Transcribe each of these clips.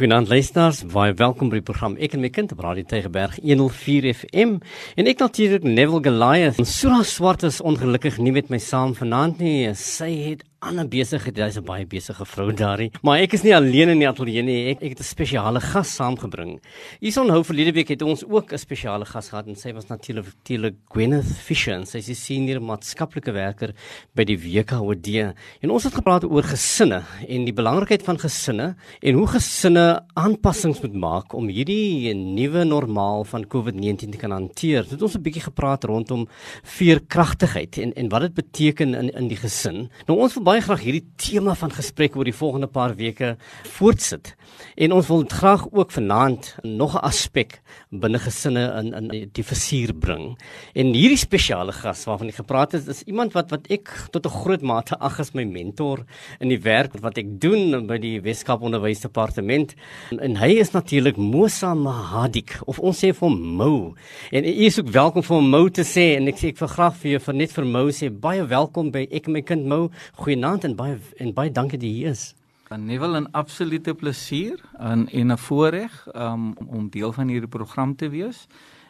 Goeienaand luisters, baie welkom by die program Ek en my kind op Radio Tygerberg 104 FM. En ek natuurlik Neville Goliath. Sura Swart is ongelukkig nie met my saam vanaand nie. Sy het ander besigheid. Sy's 'n baie besige vrou daarin. Maar ek is nie alleen in die ateljee nie. Ek ek het 'n spesiale gas saamgebring. Hier onhou verlede week het ons ook 'n spesiale gas gehad en sy was natuurlik natuurlik Gwyneth Fisher. Sy is die senior maatskaplike werker by die WKOD. En ons het gepraat oor gesinne en die belangrikheid van gesinne en hoe gesinne aanpassings moet maak om hierdie nuwe normaal van COVID-19 te kan hanteer. Het ons 'n bietjie gepraat rondom veerkragtigheid en en wat dit beteken in in die gesin. Nou ons baie graag hierdie tema van gesprek oor die volgende paar weke voortsit. En ons wil graag ook vanaand nog 'n aspek binne gesinne in in die versier bring. En hierdie spesiale gas waarvan ek gepraat het, is iemand wat wat ek tot 'n groot mate ag as my mentor in die werk wat ek doen by die Weskaap Onderwysdepartement. En, en hy is natuurlik Mosa Mahadik of ons sê vir hom Mo. En u is ook welkom vir Mo te sê en ek sê ek vir graag vir jou vir net vir Mo sê baie welkom by ek en my kind Mo. Goeie goeienaand en baie en baie dankie dat jy hier is. Dan Neville 'n absolute plesier en en 'n voorreg um, om deel van hierdie program te wees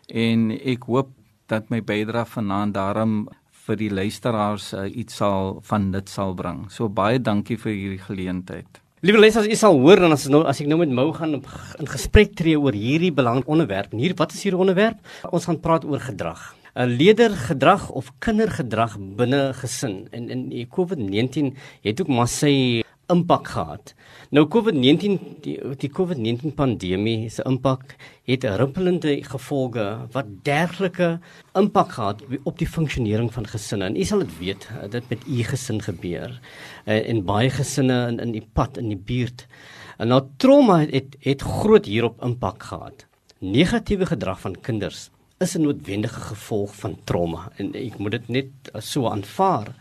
en ek hoop dat my bydrae vanaand daarom vir die luisteraars uh, iets sal van dit sal bring. So baie dankie vir hierdie geleentheid. Liewe lesers, u sal hoor dan as nou as ek nou met Mou gaan in gesprek tree oor hierdie belangrike onderwerp. En hier, wat is hierdie onderwerp? Ons gaan praat oor gedrag. 'n leerdergedrag of kindergedrag binne gesin en in die COVID-19 het ook maar sy impak gehad. Nou COVID-19 die die COVID-19 pandemie se impak het rimpelende gevolge wat dergelike impak gehad op die funksionering van gesinne. En u sal dit weet, dit met u gesin gebeur eh, en baie gesinne in in die pad in die buurt. En nou trauma het het groot hierop impak gehad. Negatiewe gedrag van kinders is 'n noodwendige gevolg van trauma en ek moet dit net so aanvaar.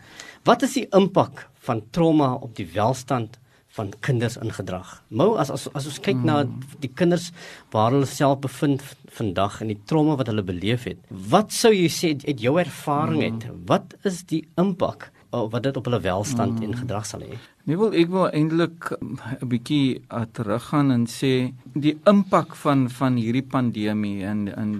Wat is die impak van trauma op die welstand van kinders in gedrag? Mou as as as ons kyk hmm. na die kinders waar hulle self bevind vandag en die trauma wat hulle beleef het. Wat sou jy sê uit jou ervaring het? Hmm. Wat is die impak wat dit op hulle welstand hmm. en gedrag sal hê? Nee wil ek wil eintlik 'n bietjie uh, teruggaan en sê die impak van van hierdie pandemie en in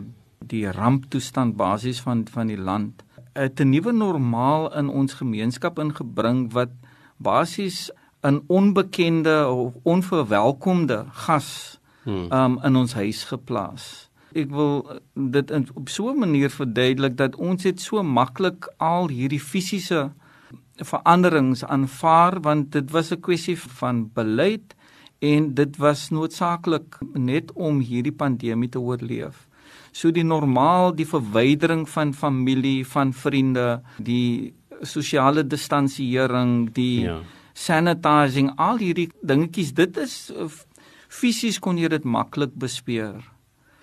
die ramptoestand basies van van die land 'n nuwe normaal in ons gemeenskap ingebring wat basies 'n onbekende of onverwelkomde gas hmm. um in ons huis geplaas. Ek wil dit in, op so 'n manier verduidelik dat ons het so maklik al hierdie fisiese veranderings aanvaar want dit was 'n kwessie van beleid en dit was noodsaaklik net om hierdie pandemie te oorleef. So die normaal die verwydering van familie, van vriende, die sosiale distansiering, die ja. sanitizing, al hierdie dingetjies, dit is fisies kon jy dit maklik bespeer.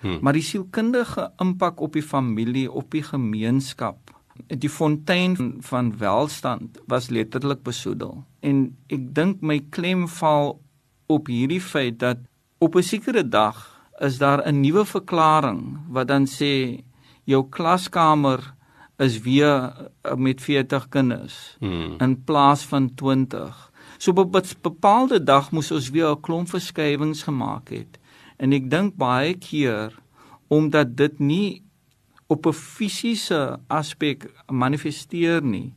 Hmm. Maar die sielkundige impak op die familie, op die gemeenskap, die fontein van welstand was letterlik besoedel. En ek dink my klem val op hierdie feit dat op 'n sekere dag is daar 'n nuwe verklaring wat dan sê jou klaskamer is weer eh, met 40 kinders hmm. in plaas van 20. So op 'n bepaalde dag moes ons weer 'n klomp verskywings gemaak het. En ek dink baie keer omdat dit nie op 'n fisiese aspek manifesteer nie,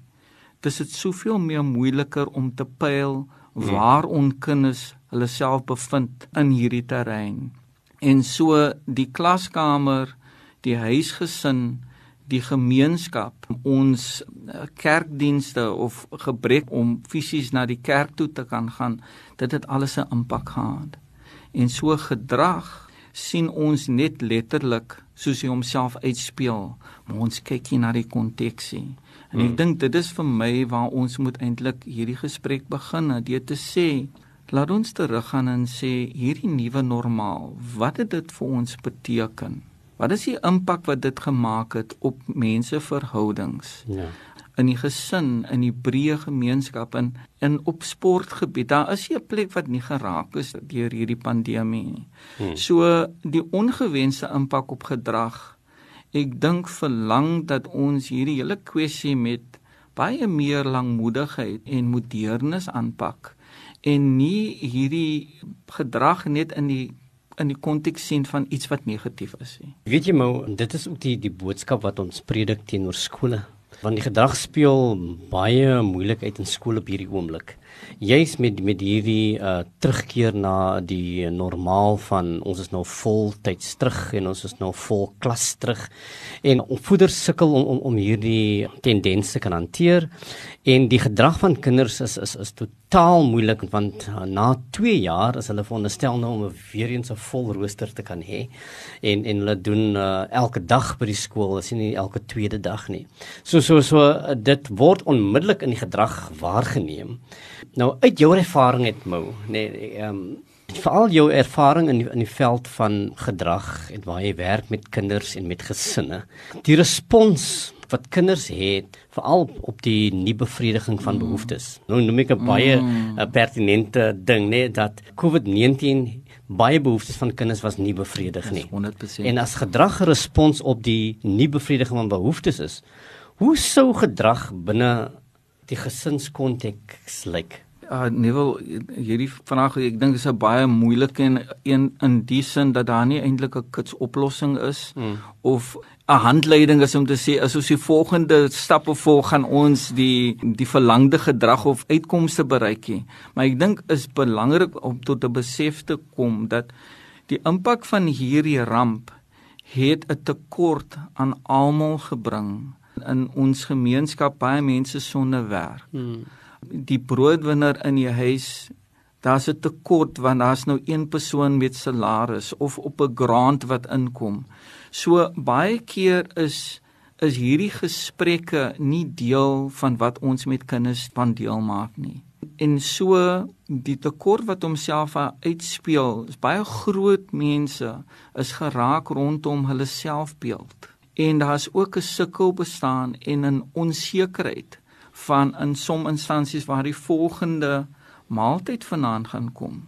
dis dit soveel meer moeiliker om te pyl hmm. waar ons kinders hulle self bevind in hierdie terrein. En so die klaskamer, die huisgesin, die gemeenskap, ons eh, kerkdienste of gebrek om fisies na die kerk toe te kan gaan, dit het alles 'n impak gehad. En so gedrag sien ons net letterlik soos hy homself uitspeel, maar ons kyk hier na die konteksie. En ek hmm. dink dit is vir my waar ons moet eintlik hierdie gesprek begin, dit te sê Laat ons teruggaan en sê hierdie nuwe normaal, wat het dit vir ons beteken? Wat is die impak wat dit gemaak het op menseverhoudings? Ja. In die gesin, in die breë gemeenskap en in op sportgebied. Daar is 'n plek wat nie geraak is deur hierdie pandemie nie. Hmm. So die ongewenste impak op gedrag. Ek dink verlang dat ons hierdie hele kwessie met baie meer langmoedigheid en modernis aanpak en nie hierdie gedrag net in die in die konteks sien van iets wat negatief is nie. Weet jy mou, dit is ook die die boodskap wat ons predik teenoor skole. Want die gedrag speel baie moeilik uit in skole op hierdie oomblik. Juist met met hierdie uh terugkeer na die normaal van ons is nou voltyds terug en ons is nou vol klas terug. En opvoeders sukkel om om om hierdie tendense kan hanteer. En die gedrag van kinders is is is totaal moeilik want uh, na 2 jaar is hulle veronderstel nou om weer eens 'n vol rooster te kan hê. En en hulle doen uh, elke dag by die skool is nie elke tweede dag nie. So so so dit word onmiddellik in die gedrag waargeneem Nou uit jou ervaring het Mou, nee, ehm um, veral jou ervaring in die, in die veld van gedrag en waar jy werk met kinders en met gesinne. Die respons wat kinders het veral op die nie bevrediging van behoeftes. Nou noem ek 'n baie mm. pertinente ding, nê, nee, dat COVID-19 baie behoeftes van kinders was nie bevredig nie. 100%. En as gedrag 'n respons op die nie bevrediging van behoeftes is, hoe sou gedrag binne die gesinskonteks lyk? Like? uh nee wel hierdie vraag ek dink is 'n baie moeilike en een in die sin dat daar nie eintlik 'n kits oplossing is hmm. of 'n handleiding is om te sê as ons die volgende stappe volg gaan ons die die verlangde gedrag of uitkomste bereik nie maar ek dink is belangrik om tot 'n besef te kom dat die impak van hierdie ramp het 'n tekort aan almal gebring in ons gemeenskap baie mense sonder werk hmm die broodwinner in die huis daar's 'n tekort want daar's nou een persoon met salaris of op 'n grant wat inkom. So baie keer is is hierdie gesprekke nie deel van wat ons met kinders van deel maak nie. En so die tekort wat homself uitspeel, is baie groot mense is geraak rondom hulle selfbeeld. En daar's ook 'n sukkel bestaan en 'n onsekerheid van in som instansies waar die volgende maaltyd vanaand gaan kom.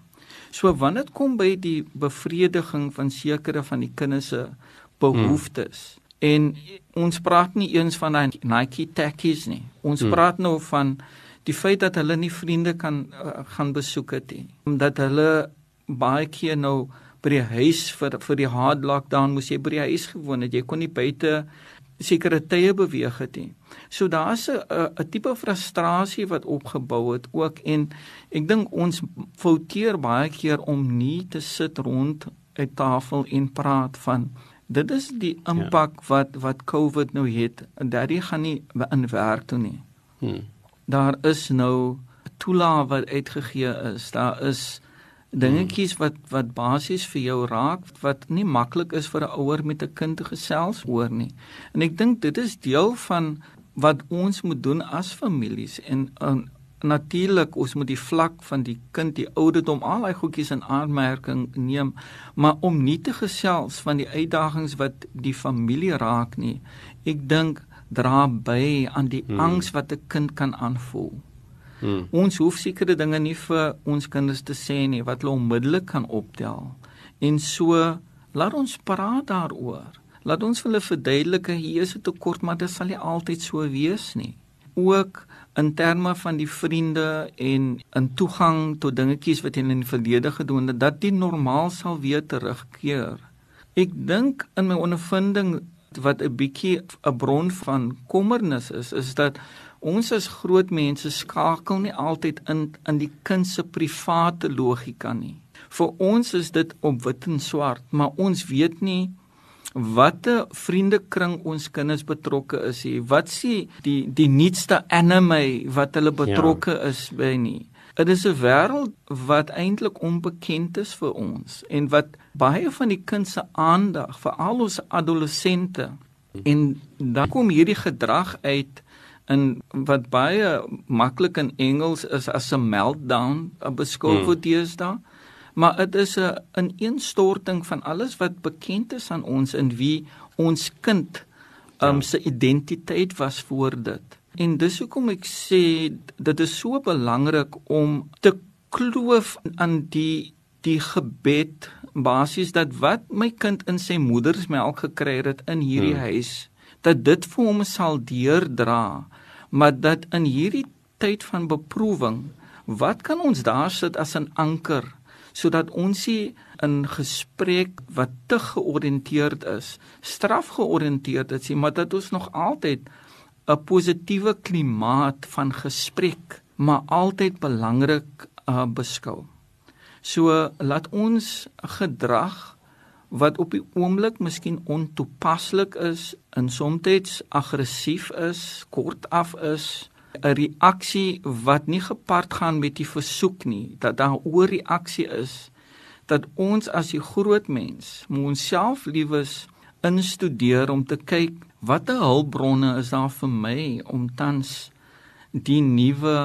So wanneer dit kom by die bevrediging van sekere van die kinders se behoeftes hmm. en ons praat nie eens van daai Nike takkies nie. Ons hmm. praat nou van die feit dat hulle nie vriende kan uh, gaan besoek het nie. Omdat hulle baie keer nou by die huis vir vir die hard lockdown moes jy by die huis gewoon het. Jy kon nie buite sekere tye beweeg het nie. So daar's 'n 'n tipe frustrasie wat opgebou het ook en ek dink ons fouteer baie keer om nie te sit rond 'n tafel en praat van dit is die ja. impak ja. wat wat COVID nou het en daardie gaan nie in werk toe nie. Hmm. Daar is nou toelaat wat uitgegee is. Daar is dingetjies wat wat basies vir jou raak wat nie maklik is vir 'n ouer met 'n kind te gesels oor nie. En ek dink dit is deel van wat ons moet doen as families en, en natuurlik ons moet die vlak van die kind, die ouderdom, al daai goedjies in aanmerking neem, maar om nie te gesels van die uitdagings wat die familie raak nie. Ek dink dra by aan die hmm. angs wat 'n kind kan aanvoel. Hmm. Ons hoef sekere dinge nie vir ons kinders te sê nie wat hulle onmiddellik kan optel. En so laat ons praat daaroor. Laat ons hulle verduidelik hier is 'n tekort, maar dit sal nie altyd so wees nie. Ook in terme van die vriende en in toegang tot dingetjies wat hulle in die verlede gedoen het, dat dit normaal sal weer terugkeer. Ek dink in my ondervinding wat 'n bietjie 'n bron van kommernis is, is dat ons as groot mense skakel nie altyd in in die kind se private logika nie. Vir ons is dit op wit en swart, maar ons weet nie watter vriendekring ons kinders betrokke is nie. Wat sê die die nuutste anime wat hulle betrokke ja. is by nie. Dit is 'n wêreld wat eintlik onbekend is vir ons en wat baie van die kind se aandag vir al ons adolessente en dan kom hierdie gedrag uit in wat baie maklik in Engels is as 'n meltdown hmm. word deesdae. Maar dit is 'n ineenstorting van alles wat bekend is aan ons en wie ons kind um, ja. se identiteit was voor dit. En dis hoekom ek sê dit is so belangrik om te kloof aan die die gebed basies dat wat my kind in sy moeder se melk gekry het in hierdie hmm. huis dat dit vir hom sal deurdra maar dat in hierdie tyd van beproewing Wat kan ons daar sit as 'n anker sodat ons nie in gesprek wat te georiënteerd is, strafgeoriënteerd is, maar dat ons nog altyd 'n positiewe klimaat van gesprek, maar altyd belangrik uh, beskou. So laat ons gedrag wat op die oomblik miskien ontoepaslik is, in soms aggressief is, kortaf is, 'n reaksie wat nie gepaard gaan met die versoek nie, dat daar oorreaksie is, dat ons as die groot mens moet onsself liewes instudeer om te kyk watter hulpbronne is daar vir my om tans die nuwe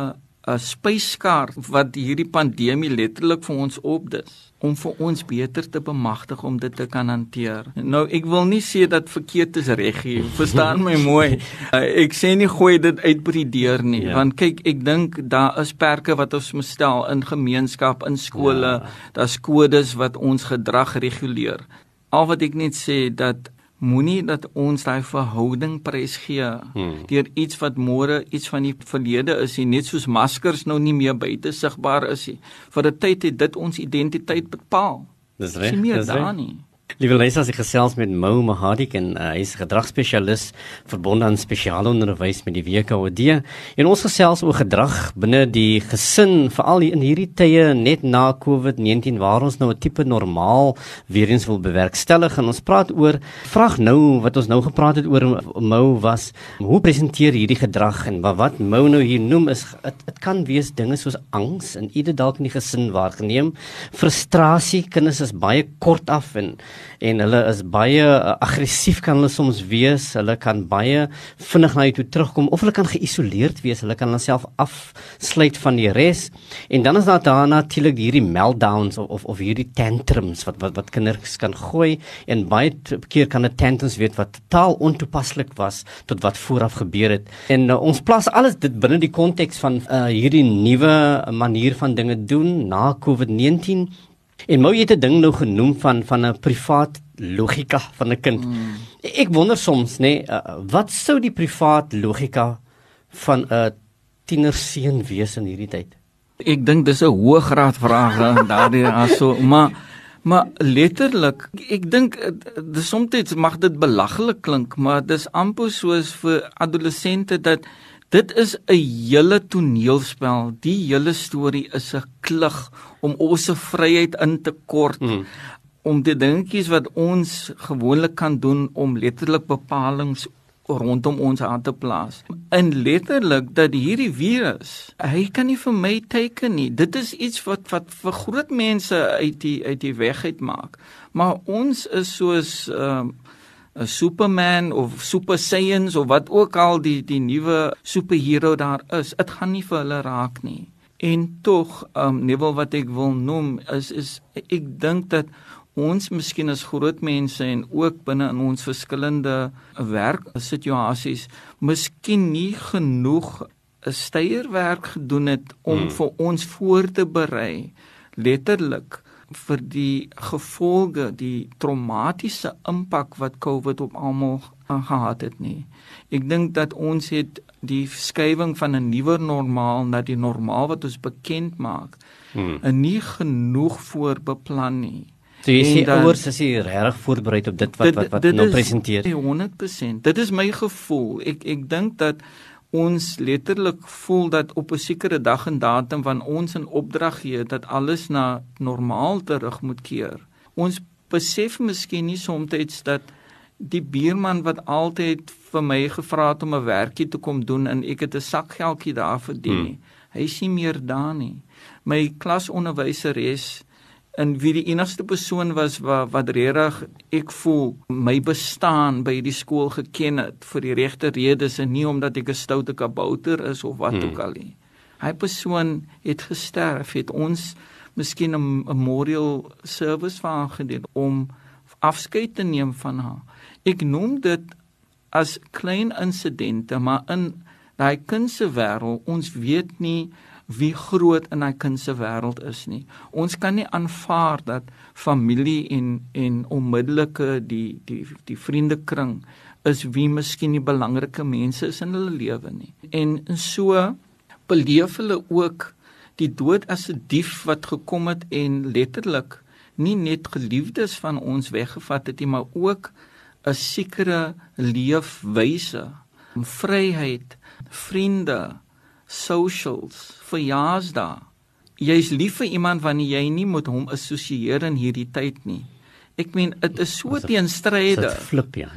'n spyskaart wat hierdie pandemie letterlik vir ons opdis om vir ons beter te bemagtig om dit te kan hanteer. Nou ek wil nie sê dat verkeerd is reg nie. Verstaan my mooi. Uh, ek sê nie gooi dit uit by die deur nie, ja. want kyk, ek dink daar is perke wat ons moet stel in gemeenskap, in skole. Ja. Daar's kodes wat ons gedrag reguleer. Al wat ek net sê dat moenie dat ons daai verhouding prys gee hmm. deur iets wat môre iets van die verlede is nie net soos maskers nou nie meer buite sigbaar is nie. Vir 'n tyd het dit ons identiteit bepaal. Dis reg dis reg Liewe leser, ek gesels met Mo Mahadik en uh, hy is gedragspesialis verbonde aan spesiale onderwys met die WKOD. En ons gesels oor gedrag binne die gesin, veral in hierdie tye net na COVID-19 waar ons nou 'n tipe normaal weer eens wil bewerkstellig en ons praat oor vraag nou wat ons nou gepraat het oor Mo was hoe presenteer hierdie gedrag en wat, wat Mo nou hier noem is dit kan wees dinge soos angs en ieder dalk in die gesin waargeneem, frustrasie, kinders is baie kort af en en hulle is baie uh, aggressief kan hulle soms wees. Hulle kan baie vinnig na jou toe terugkom of hulle kan geïsoleerd wees. Hulle kan hulself afsluit van die res. En dan is daar daar natuurlik hierdie meltdowns of of, of hierdie tantrums wat wat wat kinders kan gooi en baie keer kan 'n tantrums weet wat totaal ontoepaslik was tot wat vooraf gebeur het. En uh, ons plaas alles dit binne die konteks van uh, hierdie nuwe manier van dinge doen na COVID-19 En Mou het 'n ding nou genoem van van 'n privaat logika van 'n kind. Mm. Ek wonder soms, nê, nee, uh, wat sou die privaat logika van 'n tienerseun wees in hierdie tyd? Ek dink dis 'n hoë graad vraag daardie aso, maar maar letterlik, ek dink eh, dis soms mag dit belaglik klink, maar dis amper soos vir adolessente dat Dit is 'n hele toneelspel. Die hele storie is 'n klug om ons vryheid in te kort. Mm. Om die dingetjies wat ons gewoonlik kan doen om letterlik bepalinge rondom ons aan te plaas. En letterlik dat hierdie virus, hy kan nie vir my teken nie. Dit is iets wat wat vir groot mense uit die uit die weg uit maak. Maar ons is soos ehm uh, Superman of Super Saiyan of wat ook al die die nuwe superheld daar is, dit gaan nie vir hulle raak nie. En tog, ehm um, nebel wat ek wil noem is is ek dink dat ons miskien as groot mense en ook binne in ons verskillende werksituasies miskien nie genoeg 'n steierwerk gedoen het om hmm. vir ons voor te berei letterlik vir die gevolge, die traumatiese impak wat COVID op almal gehad het nie. Ek dink dat ons het die skywing van 'n nuwe normaal na die normaal wat ons bekend maak, hmm. nie genoeg voorbeplan nie. So jy sê ouers is hier reg voorberei op dit wat dit, wat wat dit nou presenteer. 100%. Dit is my gevoel. Ek ek dink dat ons letterlik voel dat op 'n sekere dag en datum van ons in opdrag gee dat alles na normaal terug moet keer. Ons besef miskien nie soms dat die buurman wat altyd vir my gevra het om 'n werkie te kom doen en ek het 'n sakgeldjie daar verdien nie. Hmm. Hy is nie meer daar nie. My klasonderwyseres en wie die enigste persoon was wat wat regtig ek voel my bestaan by die skool geken het vir die regte redes en nie omdat ek 'n stoute kabouter is of wat hmm. ook al nie. Hy persoon het gesterf, het ons miskien 'n memorial service vir haar gedoen om afskeid te neem van haar. Ek noem dit as klein insidente, maar in daai kindse wêreld, ons weet nie wie groot in hy kind se wêreld is nie. Ons kan nie aanvaar dat familie en en onmiddellike die die die vriendekring is wie miskien die belangrike mense is in hulle lewe nie. En so beleef hulle ook die dood as 'n dief wat gekom het en letterlik nie net geliefdes van ons weggevat het nie, maar ook 'n sekere leefwyse, vryheid, vriende, socials, verjaarsdae. Jy's lief vir iemand wanneer jy nie met hom assosieer in hierdie tyd nie. Ek meen dit is so teenstrydig. Dit flip ja.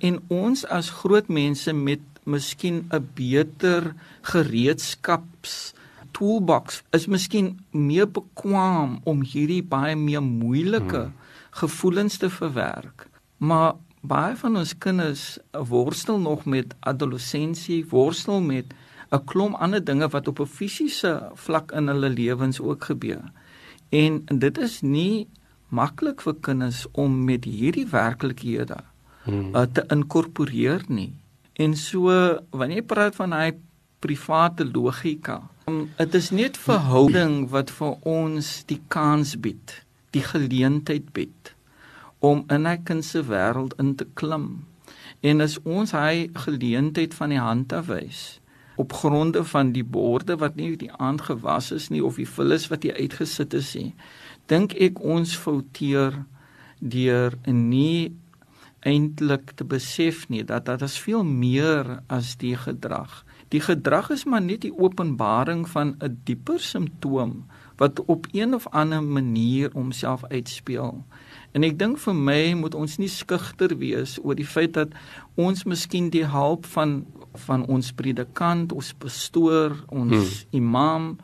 En ons as groot mense met miskien 'n beter gereedskaps toolbox is miskien meer bekwam om hierdie baie meer moeilike hmm. gevoelens te verwerk. Maar baie van ons kinders worstel nog met adolessensie, worstel met 'n klomp ander dinge wat op 'n fisiese vlak in hulle lewens ook gebeur. En dit is nie maklik vir kinders om met hierdie werklikhede hmm. uh, te inkorporeer nie. En so wanneer jy praat van hy private logika, um, dit is net verhouding wat vir ons die kans bied, die geleentheid bied om in 'n kind se wêreld in te klim. En as ons hy geleentheid van die hand af wys op gronde van die borde wat nie die aand gewas is nie of die vullis wat jy uitgesit is nie, dink ek ons fouteer deur nie eintlik te besef nie dat dit is veel meer as die gedrag. Die gedrag is maar net die openbaring van 'n dieper simptoom wat op een of ander manier homself uitspeel. En ek dink vir my moet ons nie skugter wees oor die feit dat ons miskien die hulp van van ons predikant, ons pastoor, ons hmm. imam,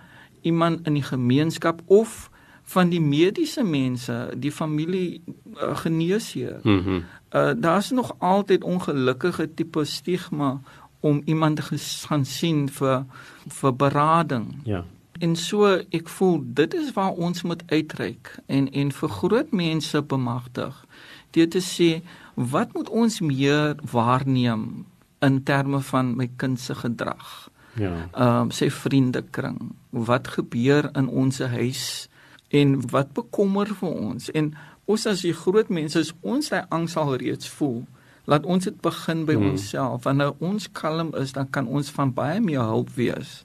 iemand in die gemeenskap of van die mediese mense, die familie uh, geneesheer. Mm uh, Daar's nog altyd ongelukkige tipe stigma om iemand te gaan sien vir vir berading. Ja. En so ek voel dit is waar ons moet uitreik en en vir groot mense bemagtig. Dit te sê wat moet ons meer waarneem in terme van my kind se gedrag? Ja. Ehm um, sê vriendekring, wat gebeur in ons huis en wat bekommer vir ons? En ons as die groot mense is ons hy angs al reeds voel. Laat ons dit begin by hmm. onsself. Wanneer ons kalm is, dan kan ons van baie meer hulp wees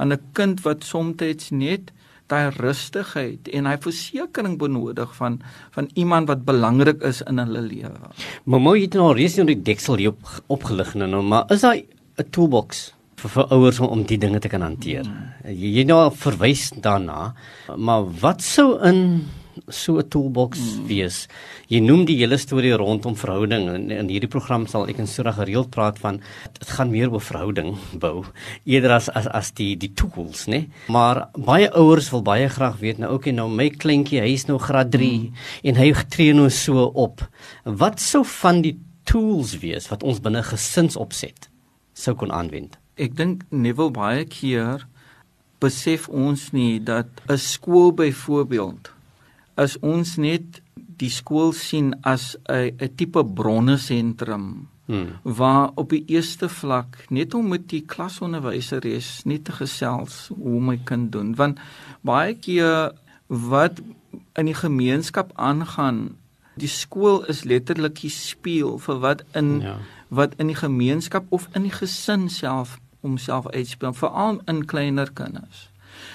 aan 'n kind wat soms net daai rustigheid en hy versekering benodig van van iemand wat belangrik is in hulle lewe. Maar mooi het nou reeds die deksel hier op, opgelig nou, maar is daar 'n toolbox vir, vir ouers om, om die dinge te kan hanteer? Hmm. Jy, jy nou verwys daarna, maar wat sou in so 'n toolbox mm. wees. Jy noem die hele storie rondom verhouding en in hierdie program sal ek en Sura gereeld praat van dit gaan meer oor verhouding bou eerder as as as die die tools, né? Maar baie ouers wil baie graag weet nou okay nou my kleintjie, hy is nou graad 3 mm. en hy tree nou so op. Wat sou van die tools wees wat ons binne gesinsopset sou kon aanwend? Ek dink Neville baie keer besef ons nie dat 'n skool byvoorbeeld is ons net die skool sien as 'n 'n tipe bronne sentrum hmm. waar op die eerste vlak net om met die klasonderwyseres net te gesels hoe my kind doen want baie keer wat in die gemeenskap aangaan die skool is letterlik die spieël vir wat in ja. wat in die gemeenskap of in die gesin self homself uitspeel veral in kleiner kinders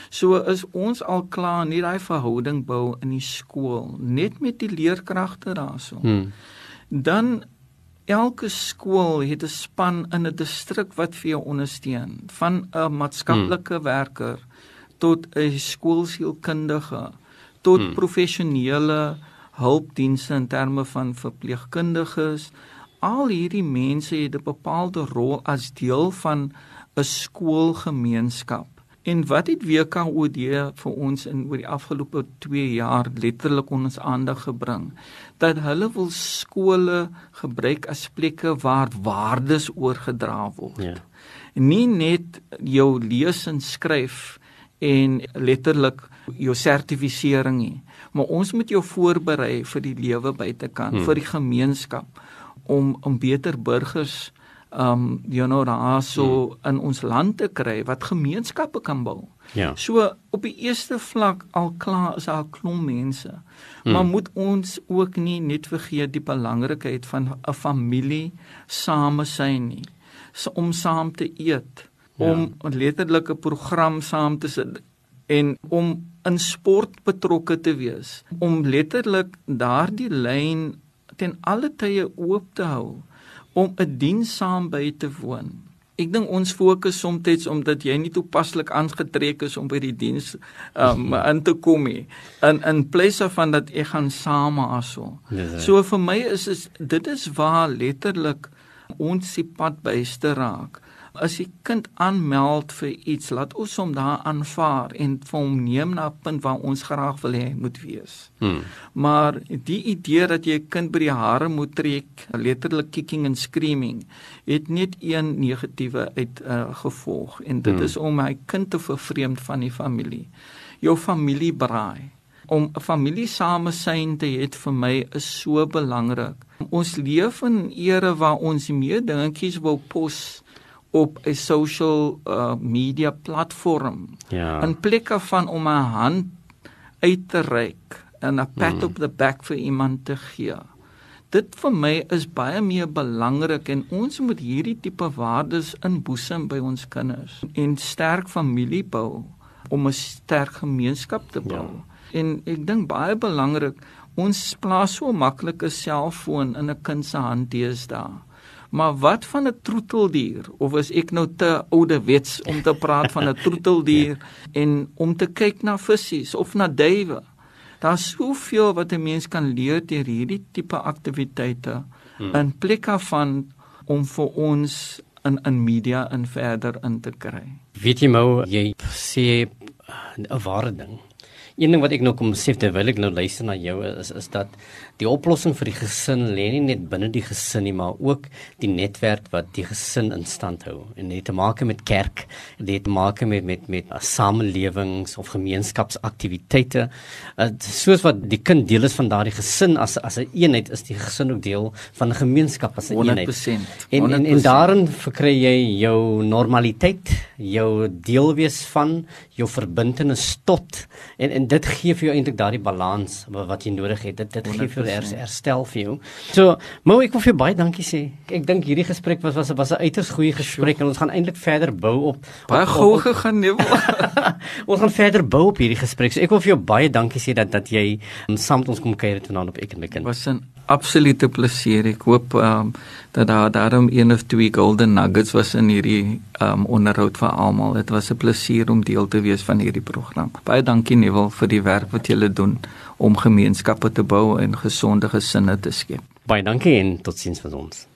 So is ons al klaar nie daai verhouding bou in die skool net met die leerkragte daarso. Hmm. Dan elke skool het 'n span in 'n distrik wat vir jou ondersteun, van 'n maatskaplike hmm. werker tot 'n skoolsielkundige tot hmm. professionele hulpdienste in terme van verpleegkundiges. Al hierdie mense het 'n bepaalde rol as deel van 'n skoolgemeenskap. En wat het WKOD vir ons in oor die afgelope 2 jaar letterlik ons aandag gebring dat hulle wil skole gebruik as plekke waar waardes oorgedra word. Ja. Nie net jou lees en skryf en letterlik jou sertifisering nie, maar ons moet jou voorberei vir die lewe buitekant, hmm. vir die gemeenskap om om beter burgers um you know daarso hmm. in ons land te kry wat gemeenskappe kan bou. Ja. So op die eerste vlak al klaar is daar 'n klomp mense. Hmm. Maar moet ons ook nie net vergeet die belangrikheid van 'n familie same sein nie. So om saam te eet, ja. om 'n letterlike program saam te sit. en om in sport betrokke te wees om letterlik daardie lyn ten alle tye oop te hou om 'n diens saam by te woon. Ek dink ons fokus soms omdat jy nie toepaslik aangetrek is om by die diens um in te kom nie. In in plaas van dat ek gaan saam aso. So vir my is is dit is waar letterlik ons se pad byste raak as die kind aanmeld vir iets, laat ons hom daar aanvaar en vir hom neem na 'n punt waar ons graag wil hê hy moet wees. Hmm. Maar die idee dat jy 'n kind by die hare moet trek, letterlik kicking and screaming, het net een negatiewe uit uh, gevolg en dit hmm. is om my kind te vervreemd van die familie. Jou familie braai om 'n familie samesyn te hê vir my is so belangrik. Ons leef in 'n era waar ons meer dingetjies wil pos op 'n social uh, media platform. Ja. In plek van om 'n hand uit te reik en 'n pat mm. op the back vir iemand te gee. Dit vir my is baie meer belangrik en ons moet hierdie tipe waardes inboesem by ons kinders en sterk familie bou om 'n sterk gemeenskap te bou. Ja. En ek dink baie belangrik, ons plaas so maklike selfoon in 'n kind se hand deesdae. Maar wat van 'n troeteldier of is ek nou te oudewets om te praat van 'n troeteldier en om te kyk na visse of na duwe? Daar's soveel wat 'n mens kan leer deur hierdie tipe aktiwiteite hmm. in plek van om vir ons in in media in verder in te kry. Weet jy mou jy sê 'n ware ding. Een ding wat ek nou kom sê terwyl ek nou luister na jou is is dat die oplossing vir die gesin lê nie net binne die gesin nie, maar ook die netwerk wat die gesin in stand hou. En dit het te maak met kerk, dit het te maak met met met samelewings of gemeenskapsaktiwiteite. Uh, soos wat die kind deel is van daardie gesin as as 'n een eenheid is die gesin ook deel van 'n gemeenskap as 'n een eenheid. 100%. En en en daarin verkry jy jou normaliteit, jou deelwees van jou verbintenis tot en en dit gee vir jou eintlik daardie balans wat jy nodig het. Dit dit gee vir her, herstel vir jou. So, Mo, ek wil vir jou baie dankie sê. Ek dink hierdie gesprek was was was 'n uiters goeie gesprek en ons gaan eintlik verder bou op baie gou gegaan nee. ons gaan verder bou op hierdie gesprek. So ek wil vir jou baie dankie sê dat dat jy um, saam met ons kom kuier vanaand op Ek en my kind. Was 'n absolute plesier. Ek hoop um, dat daar daarom een of twee golden nuggets was in hierdie um, onderhoud vir almal. Dit was 'n plesier om deel te wees van hierdie program. Baie dankie Neville vir die werk wat julle doen om gemeenskappe te bou en gesonde gesinne te skep. Baie dankie en totsiens vir ons.